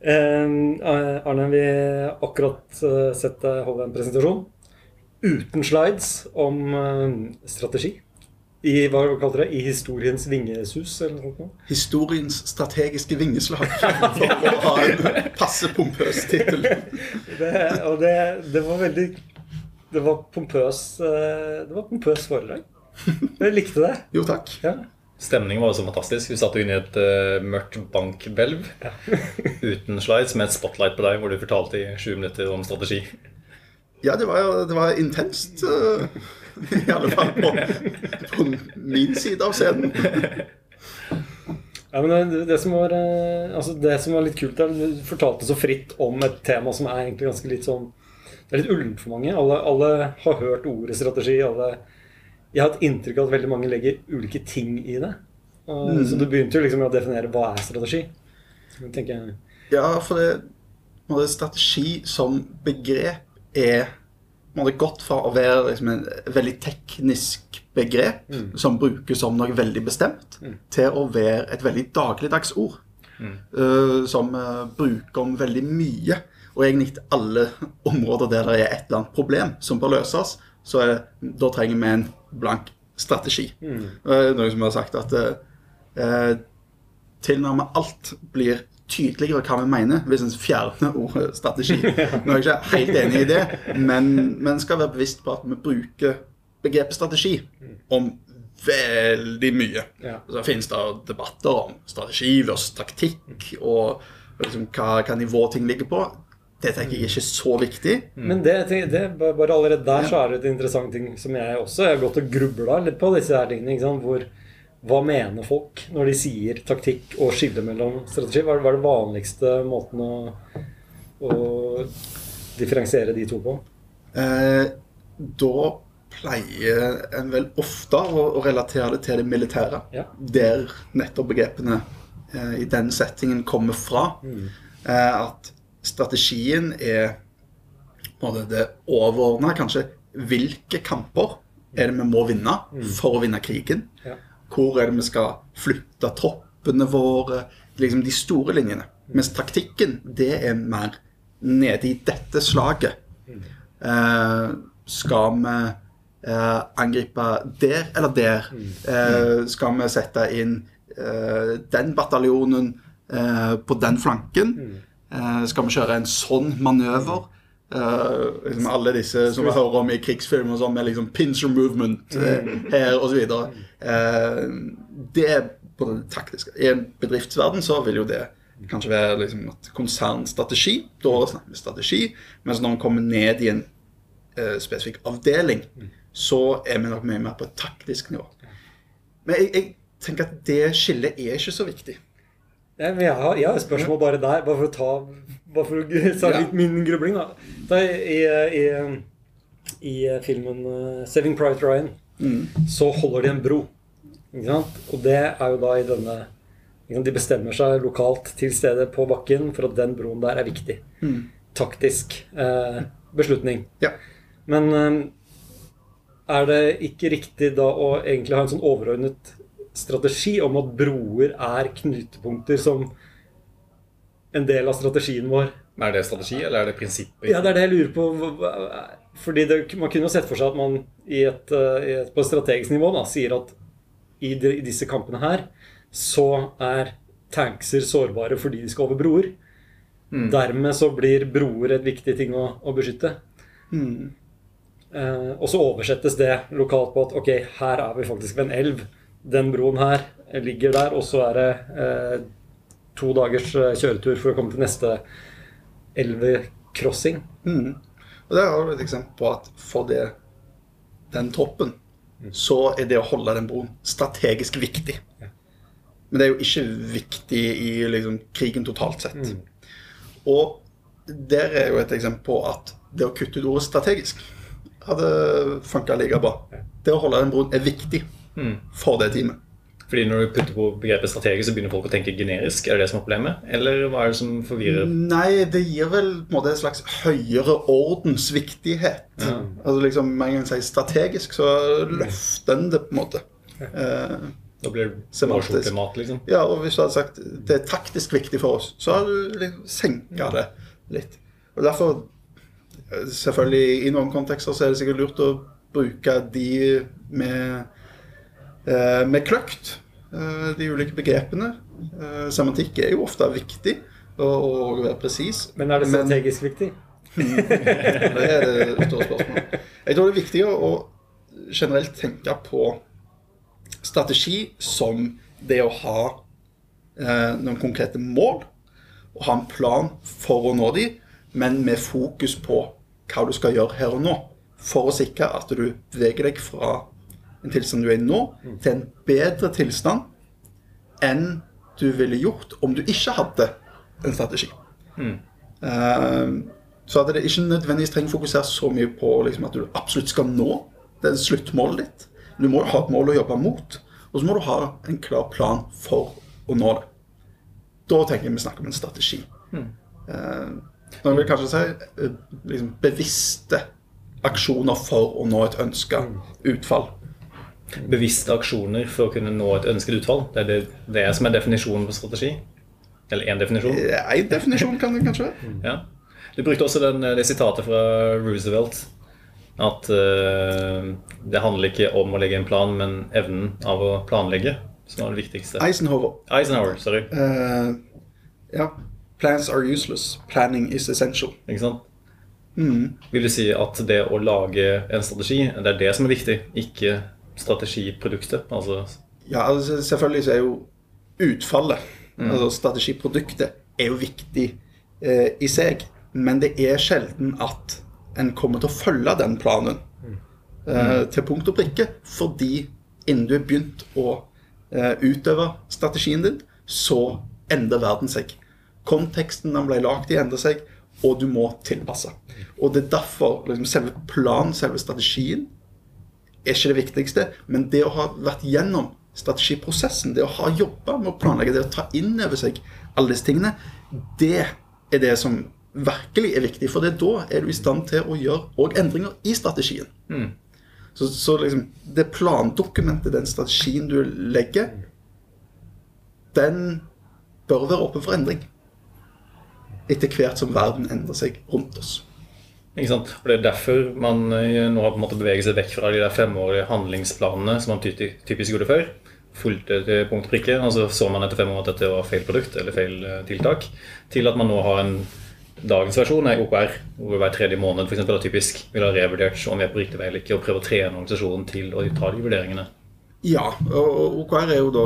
Eh, Arne, vi har akkurat eh, sett deg holde en presentasjon uten slides om eh, strategi. I hva kalte det? I historiens vingesus, eller noe sånt? Historiens strategiske vingeslag. For å ha en passe pompøs tittel. Det, og det, det var veldig Det var pompøs eh, Det var pompøs foredrag. Jeg likte det. Jo, takk. Ja. Stemningen var jo så fantastisk. Vi satt jo inne i et uh, mørkt bankhvelv uten slides, med et spotlight på deg hvor du fortalte i sju minutter om strategi. Ja, det var jo det var intenst. Uh, I alle fall på, på min side av scenen. Ja, men det, det, som var, eh, altså det som var litt kult, er at du fortalte så fritt om et tema som er egentlig ganske litt sånn Det er litt ullent for mange. Alle, alle har hørt ordet strategi. Alle, jeg har et inntrykk av at veldig mange legger ulike ting i det. Og, Så du begynte jo liksom med å definere hva er strategi. Jeg, Ja, for det, på strategi som begrep er man har gått fra å være liksom, en veldig teknisk begrep som brukes om noe veldig bestemt, til å være et veldig dagligdags ord. eh, som uh, bruker om veldig mye. Og egentlig alle områder der det er et eller annet problem som bør løses, så er, da trenger vi en blank strategi. Eh, Noen som har sagt at eh, tilnærmet alt blir tydeligere hva vi mener hvis en fjerner ordet strategi. Nå er jeg ikke helt enig i det, men men skal være bevisst på at vi bruker begrepet strategi om veldig mye. Ja. Så finnes det debatter om strategi versus taktikk, og liksom hva, hva nivå ting ligger på. Det tenker jeg ikke er så viktig. Men det, det, bare allerede der så er det et interessant ting som jeg også Jeg har gått og grubla litt på disse her tingene. Ikke sant? Hvor, hva mener folk når de sier taktikk og skille mellom strategi? Hva er, det vanligste måten å, å differensiere de to på? Eh, da pleier en vel ofte å, å relatere det til det militære. Ja. Der nettopp begrepene eh, i den settingen kommer fra. Eh, at strategien er det overordna. Kanskje hvilke kamper er det vi må vinne for å vinne krigen? Hvor er det vi skal flytte troppene våre? Liksom de store linjene. Mens taktikken, det er mer nede i dette slaget. Eh, skal vi eh, angripe der eller der? Eh, skal vi sette inn eh, den bataljonen eh, på den flanken? Eh, skal vi kjøre en sånn manøver? Eh, liksom alle disse som vi hører om i krigsfilmer, sånn, med liksom pincer movement eh, her osv. Uh, det er på det taktiske. I en bedriftsverden så vil jo det kanskje være liksom konsernstrategi. Da snakker vi strategi. Mens når man kommer ned i en eh, spesifikk avdeling, så er vi nok mye mer på et taktisk nivå. Men jeg, jeg tenker at det skillet er ikke så viktig. Men jeg, har, jeg har et spørsmål bare der, bare for å ta Bare for å ta litt min grubling. da. Da I, i, i, i filmen eh, 'Saving Private Ryan' så holder de en bro. Ikke sant? Og det er jo da i denne De bestemmer seg lokalt til stedet på bakken for at den broen der er viktig. Taktisk eh, beslutning. Ja. Men eh, er det ikke riktig da å egentlig ha en sånn overordnet strategi om at broer er knutepunkter som en del av strategien vår? Er det strategi, eller er det prinsippet? Ja, det er det jeg lurer på. Fordi det, Man kunne jo sett for seg at man i et, eh, i et, på et strategisk nivå da, sier at i, de, i disse kampene her så er tankser sårbare fordi de skal over broer. Dermed så blir broer et viktig ting å, å beskytte. Eh, og så oversettes det lokalt på at ok, her er vi faktisk ved en elv. Den broen her ligger der, og så er det eh, to dagers eh, kjøretur for å komme til neste elvecrossing. Og der har du et eksempel på at for det, den troppen, så er det å holde den broen strategisk viktig. Men det er jo ikke viktig i liksom, krigen totalt sett. Og der er jo et eksempel på at det å kutte ut ordet strategisk hadde funka like bra. Det å holde den broen er viktig for det teamet. Fordi når du putter på begrepet strategisk, så begynner folk å tenke generisk. Er det det som er problemet? Eller hva er det som forvirrer? Nei, det gir vel på en måte en slags høyere ordens viktighet. Altså liksom, Med en gang sier strategisk, så løfter en det på en måte. Eh, Da blir det målskjortemat, liksom. Ja, og hvis du hadde sagt det er taktisk viktig for oss, så har du liksom senka det litt. Og derfor, eh, selvfølgelig i noen kontekster så er det sikkert lurt å bruke de med, med kløkt. eh, De ulike begrepene. Eh, Semantikk er jo ofte viktig og, og være presis. Men er det strategisk viktig? Det er det store spørsmålet. Jeg tror det er viktig å generelt tenke på strategi som det å ha eh, noen konkrete mål, og ha en plan for å nå de, men med fokus på hva du skal gjøre her og nå, for å sikre at du beveger deg fra en tilstand du er i nå, til en bedre tilstand enn du ville gjort om du ikke hadde en strategi. Eh, så at det ikke nødvendigvis trenger fokusere så mye på liksom, at du absolutt skal nå det er sluttmålet ditt. Du må ha et mål å jobbe mot, og så må du ha en klar plan for å nå det. Da tenker jeg vi snakker om en strategi. Eh, Noen vil kanskje si uh, liksom, bevisste aksjoner for å nå et ønska utfall. Bevisste aksjoner for å kunne nå et ønsket utfall. Det er det, det er som er definisjonen på strategi. Eller én definisjon. En definisjon kan det kanskje være. Ja. Du brukte også den, det sitatet fra Roosevelt. At uh, det handler ikke om å legge en plan, men evnen av å planlegge som er det viktigste. Eisenhower. Eisenhower, sorry. Uh, ja. Plans are useless. Planning is essential. Ikke sant? Vil du si at det å lage en strategi, det er det som er viktig, ikke strategiproduktet? Altså Ja, altså selvfølgelig så er jo utfallet, altså strategiproduktet, er jo viktig eh, i seg. Men det er sjelden at en kommer til å følge den planen eh, til punkt og prikke. Fordi innen du har begynt å eh, utøve strategien din, så endrer verden seg. Konteksten den ble lagd i, endrer seg, og du må tilpasse. Og det er derfor liksom, selve planen, selve strategien, er ikke det viktigste, men det å ha vært gjennom strategiprosessen, det å ha jobba med å planlegge, det å ta inn over seg alle disse tingene, det er det som virkelig er viktig. For det er da er du i stand til å gjøre òg endringer i strategien. Så, så liksom, det plandokumentet, den strategien du legger, den bør være åpen for endring. Etter hvert som verden endrer seg rundt oss. Og Det er derfor man eh, nå har på en måte beveget seg vekk fra de der femårige handlingsplanene som man ty- typisk gjorde før. Fulgte til punkt og prikke, og så så man etter fem år at dette var feil produkt eller feil eh, tiltak. Til at man nå har en Dagens versjon er OKR, hvor hver tredje måned for eksempel, er typisk vil ha revurdert om vi er på riktig vei eller ikke, og prøve å trene organisasjonen til å ta de vurderingene. Ja, og OKR er jo da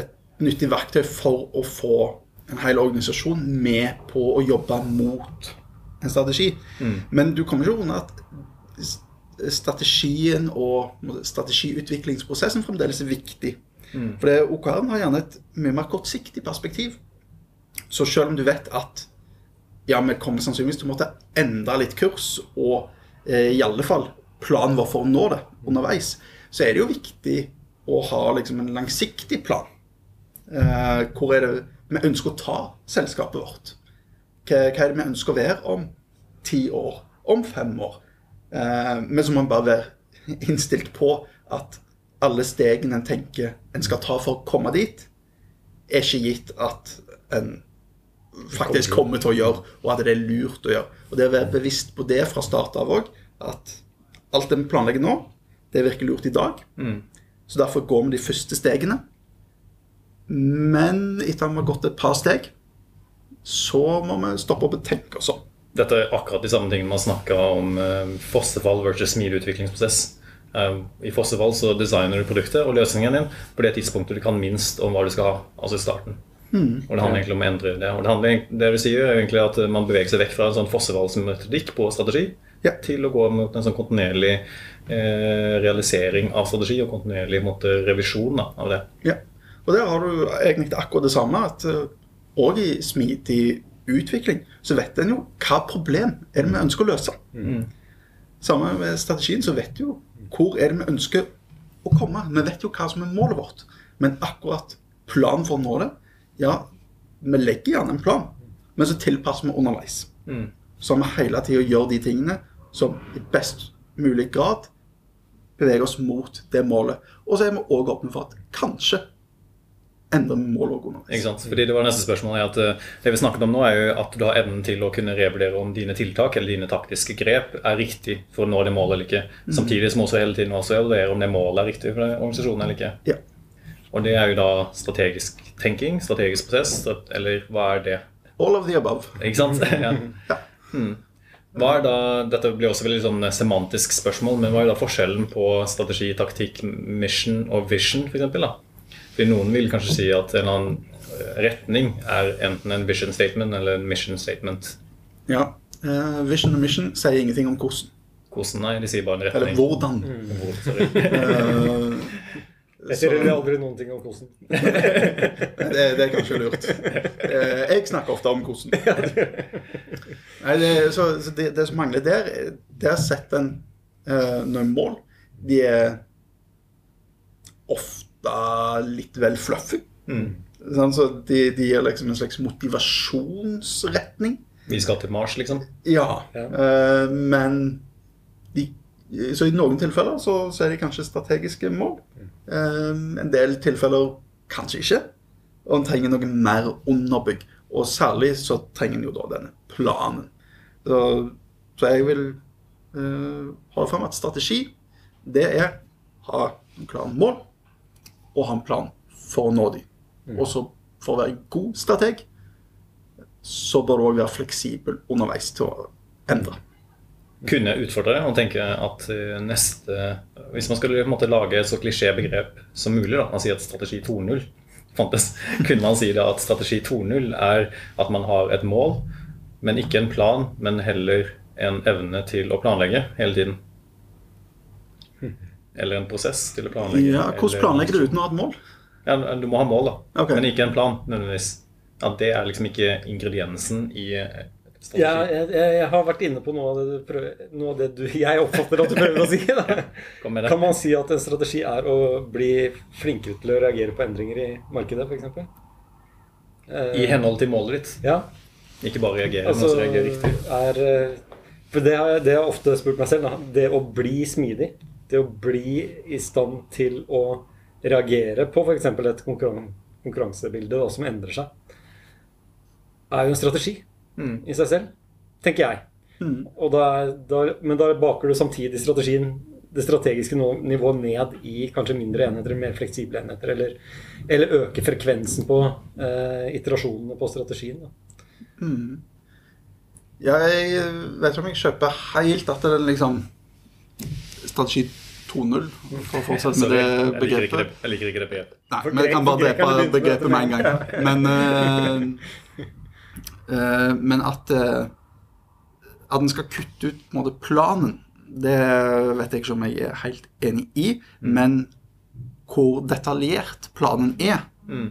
et nyttig verktøy for å få en hel organisasjon med på å jobbe mot en strategi. Men du kommer ikke unna at strategien og strategiutviklingsprosessen fremdeles er viktig. For det, OKR-en har gjerne et mye mer kortsiktig perspektiv. Så selv om du vet at ja, vi kommer sannsynligvis til å måtte endre litt kurs, og eh, i alle fall planen vår for å nå det underveis, så er det jo viktig å ha liksom, en langsiktig plan. Eh, hvor er det vi ønsker å ta selskapet vårt? Hva, hva er det vi ønsker å være om ti år? Om fem år? Eh, men så må man bare være innstilt på at alle stegene en tenker en skal ta for å komme dit, er ikke gitt at en faktisk kommer til å gjøre, og at det er lurt å gjøre. Og det å være bevisst på det fra start av òg, at alt det vi planlegger nå, det virker lurt i dag. Så derfor går vi de første stegene. Men etter at vi har gått et par steg, så må vi stoppe opp og tenke oss om. Dette er akkurat de samme tingene man snakka om eh, fossefall versus smidig utviklingsprosess. Eh, I fossefall så designer du produktet og løsningen din på det tidspunktet du kan minst om hva du skal ha, altså i starten. Og det handler egentlig om å endre det. Og det, handler, det du sier, er egentlig at man beveger seg vekk fra en sånn fossefallsmetodikk på strategi Ja. til å gå mot en sånn kontinuerlig eh, realisering av strategi og kontinuerlig måte, revisjon da, av det. Ja. Og der har du egentlig akkurat det samme. at Og i smidig utvikling så vet en jo hva problem er det vi ønsker å løse. Samme med strategien, så vet du jo hvor er det vi ønsker å komme. Vi vet jo hva som er målet vårt. Men akkurat planen for å nå det Ja, vi legger gjerne en plan, men så tilpasser vi underveis. Så vi hele tida gjør de tingene som i best mulig grad beveger oss mot det målet. Og så er vi òg åpne for at kanskje mål òg underveis. Ikke sant? Fordi det var neste spørsmål er at eh, Det vi snakket om nå, er jo at du har evnen til å kunne revurdere om dine tiltak eller dine taktiske grep er riktig for å nå det målet eller ikke. Samtidig som også hele tiden også evaluere om det målet er riktig for organisasjonen eller ikke. Ja. Og det er jo da strategisk tenking, strategisk prosess, eller hva er det? All of the above. Ikke sant? Ja. Ja. Hmm. Hva er da, Dette blir også veldig sånn semantisk spørsmål, men hva er da forskjellen på strategi, taktikk, mission og vision, for eksempel, da? Fordi Noen vil kanskje si at en eller annen eh, retning er enten en vision statement eller en mission statement. Ja. Uh, vision og mission sier ingenting om hvordan. Hvordan? Nei, de sier bare en Eller hvordan. hvordan. Hvor. Eh, Jeg sier heller aldri noen ting om hvordan. det, det er kanskje lurt. Eh, jeg snakker ofte om hvordan. Nei, det, så, så det, det som mangler der, det setter en, uh, noen mål. De er ofte litt vel fluffy. Sånn, så de, de gir liksom en slags motivasjonsretning. Vi skal til Mars, liksom. Ja, Ja. Uh, men de, Så i noen tilfeller så, så er de kanskje strategiske mål. Uh, en del tilfeller kanskje ikke. Og en trenger noe mer underbygg. Og særlig så trenger en jo da denne planen. Så, så jeg vil uh, holde frem at strategi, det er ha en klar mål og ha en plan for å nå dem. Og så for å være en god strateg så bør du òg være fleksibel underveis til å endre. Kunne utfordre deg og tenke at eh, neste Hvis man en måte lage et så klisjébegrep som mulig, da, man sier at strategi 2.0 fantes, kunne man si da at strategi 2.0 er at man har et mål, men ikke en plan, men heller en evne til å planlegge hele tiden. Eller en prosess til å planlegge. Ja, hvordan planlegger du uten å ha et mål? Ja, du må ha mål, da. Okay. Men ikke en plan, nødvendigvis. Ja, det er liksom ikke ingrediensen i eh, strategi. Ja, jeg, jeg, har vært inne på noe av det du prøver, noe av det du, jeg oppfatter at du prøver å si. Da. Kom med det. Kan man si at en strategi er å bli flinkere til å reagere på endringer i markedet, f.eks.? I henhold til målet ditt. Ja. Ikke bare reagere, Altså, men også reagere riktig. er eh, For det har, jeg, det har jeg ofte spurt meg selv. Da. Det å bli smidig. Det å bli i stand til å reagere på f.eks. et konkurran konkurransebilde da, som endrer seg, er jo en strategi Mm. i seg selv, tenker jeg. Mm. Da, da, men da baker du samtidig strategien, det strategiske nivået ned i kanskje mindre enheter, mer fleksible enheter, eller, eller øke frekvensen på eh, iterasjonene på strategien. Ja, jeg vet ikke om jeg kjøper helt at det liksom strategi 2.0, for å fortsette med det jeg liker ikke begrepet. det, jeg liker ikke det begrepet. Nei, men jeg kan bare drepe begrepet med en gang. Men, uh, uh, men at uh, at en skal kutte ut på en måte, planen, det vet jeg ikke om jeg er helt enig i. Men hvor detaljert planen er, Mm.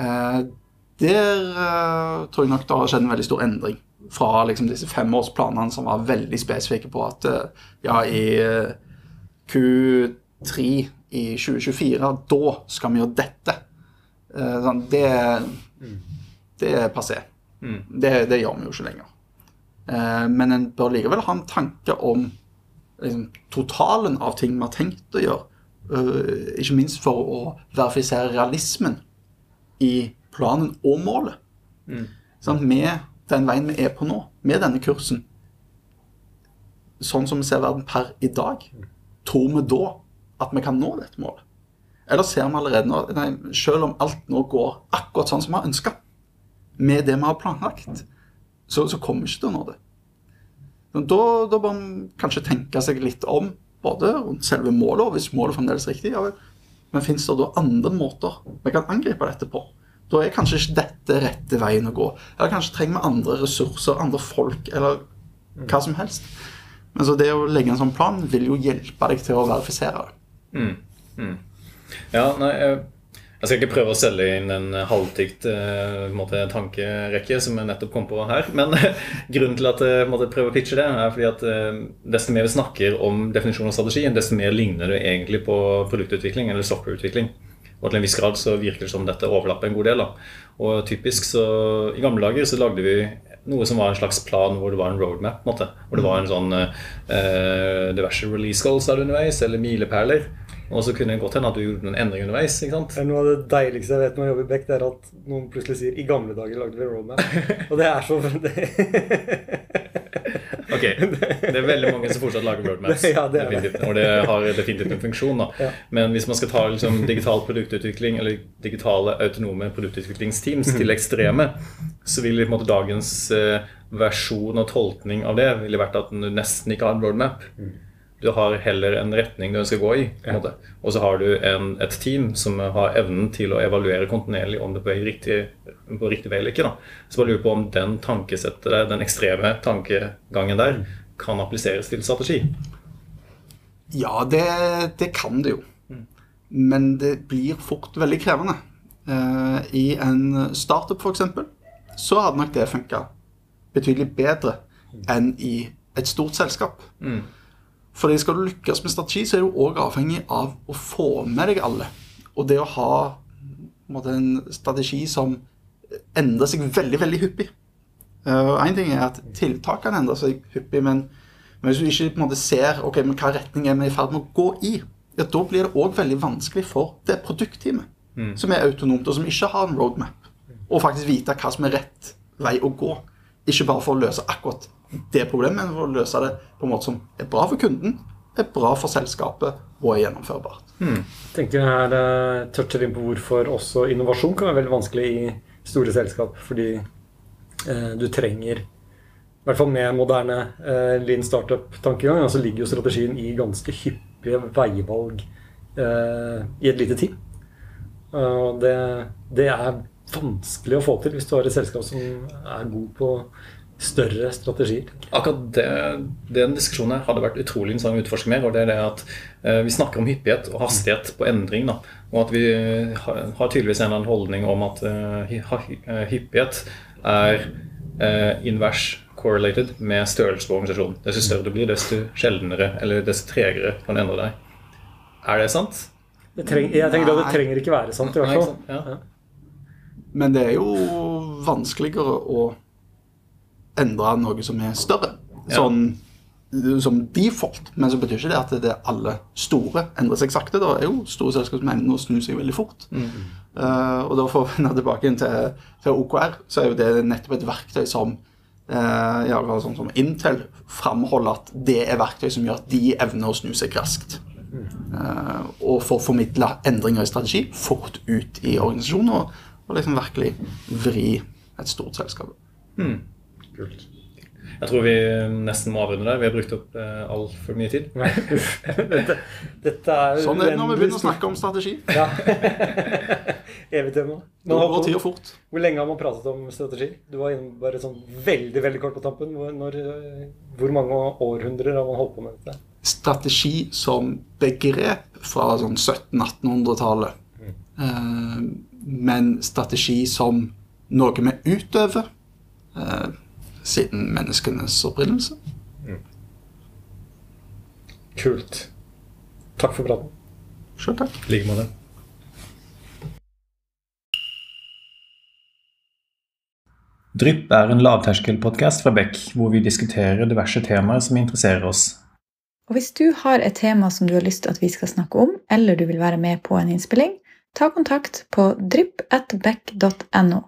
eh, der tror jeg nok det har skjedd en veldig stor endring. Fra liksom, disse femårsplanene som var veldig spesifikke på at eh, ja, i eh, Q3 i 2024, da skal vi gjøre dette. Eh, sånn, det, det er passé. Mm. Det, det gjør vi jo ikke lenger. Men en bør likevel ha en tanke om liksom, totalen av ting vi har tenkt å gjøre. Ikke minst for å verifisere realismen i planen og målet. Sånn, med den veien vi er på nå, med denne kursen, sånn som vi ser verden per i dag, tror vi da at vi kan nå dette målet? Eller ser vi allerede nå, nei, selv om alt nå går akkurat sånn som vi har ønska, med det vi har planlagt, så, så kommer vi ikke til å nå det. Da, da bør man kanskje tenke seg litt om, både rundt selve målet, og hvis målet fremdeles er riktig, ja. Men fins det da andre måter vi kan angripe dette på? Da er kanskje ikke dette rette veien å gå. Eller kanskje trenger vi andre ressurser, andre folk, eller hva som helst. Men så det å legge en sånn plan vil jo hjelpe deg til å verifisere det. Mm. Mm. Ja, nei, jeg, jeg skal ikke prøve å selge inn en halvtykt eh, måte, tankerekke som jeg nettopp kom på her. Men grunnen til at jeg måtte prøve å pitche det, er fordi at eh, desto mer vi snakker om definisjon av strategi, desto mer ligner det egentlig på produktutvikling eller softwareutvikling. Og til en viss grad så virker det som dette overlapper en god del. Da. Og typisk så I gamle dager så lagde vi noe som var en slags plan hvor det var en roadmap. på en måte. Hvor det var en sånn eh, diverse release goals der underveis, eller milepæler. Og så kunne det godt hende at du gjorde noen endringer underveis. ikke sant? Er Noe av det deiligste jeg vet når jeg jobber i Beck, det er at noen plutselig sier 'i gamle dager lagde vi roadmap'. Og det er så det, Ok, Det er veldig mange som fortsatt lager roadmaps. Ja, det er det. Og det har definitivt en funksjon. da. Ja. Men hvis man skal ta liksom, digital produktutvikling eller digitale autonome produktutviklingsteams til ekstreme, så vil i en måte dagens eh, versjon og tolkning av det ville vært at du nesten ikke har en roadmap. Du har heller en retning du ønsker å gå i. måte. Og så har du en, et team som har evnen til å evaluere kontinuerlig om det er på riktig, på riktig vei eller ikke. da. Så bare lurer på om den tankesettet der, den ekstreme tankegangen der, kan appliseres til strategi. Ja, det, det kan det jo. Men det blir fort veldig krevende. Eh, I en startup, f.eks., så hadde nok det funka betydelig bedre enn i et stort selskap. Mm. Fordi skal du lykkes med strategi, så er du òg avhengig av å få med deg alle. Og det å ha en, måte, en strategi som endrer seg veldig, veldig hyppig. Én ting er at tiltakene endrer seg hyppig, men, men hvis du ikke på en måte ser okay, men hva retning er vi i ferd med å gå i, ja, da blir det òg veldig vanskelig for det produktteamet som er autonomt, og som ikke har en roadmap, å faktisk vite hva som er rett vei å gå. Ikke bare for å løse akkurat det problemet, men for å løse det på en måte som er bra for kunden, er bra for selskapet og er gjennomførbart. Jeg tenker her eh, toucher inn på hvorfor også innovasjon kan være veldig vanskelig i store selskap. Fordi eh, du trenger I hvert fall med moderne eh, lean startup-tankegang, så ligger jo strategien i ganske hyppige veivalg eh, i et lite team. Og det, det er vanskelig å få til hvis du har et selskap som er god på større strategier. Akkurat det, den diskusjonen her hadde vært utrolig interessant å utforske mer. og det er det at eh, Vi snakker om hyppighet og hastighet på endring. Da, og at vi har, har tydeligvis en eller annen holdning om at eh, eh, hyppighet er eh, invers correlated med størrelse på organisasjonen. Desto større du blir, desto sjeldnere eller desto tregere kan du endre deg. Er det sant? Det trenger, jeg tenker at det trenger ikke være sant, i hvert fall. Ja. Men det er jo vanskeligere å endre noe som er større. Sånn som default. Men så betyr ikke det at det er alle store endrer seg sakte. Det er jo store selskap som evner å snu seg veldig fort. Eh, og da for å vende tilbake til, til OKR, så er jo det nettopp et verktøy som uh, ja, sånn som Intel framholder at det er verktøy som gjør at de evner å snu seg raskt. Uh, og får formidla endringer i strategi fort ut i organisasjonen. Og, og liksom virkelig vri et stort selskap. Kult. Jeg tror vi nesten må avrunde der. Vi har brukt opp eh, altfor mye tid. Dette, dette er Sånn er det når vi begynner å snakke om strategi. Ja. Evig tema. Nå går tida fort. Hvor lenge har man pratet om strategi? Du var inne bare sånn veldig veldig kort på tampen. Hvor, når, øh, hvor mange århundrer har man holdt på med dette? Strategi som begrep fra sånn 1700-1800-tallet. Eh, men strategi som noe vi utøver eh, siden menneskenes opprinnelse. Kult. Takk for praten. Sjøl takk. I like måte. Drypp er en lavterskelpodkast fra Beck, hvor vi diskuterer diverse temaer som interesserer oss. Og hvis du har et tema som du har lyst til at vi skal snakke om, eller du vil være med på en innspilling, ta kontakt på drypp.beck.no.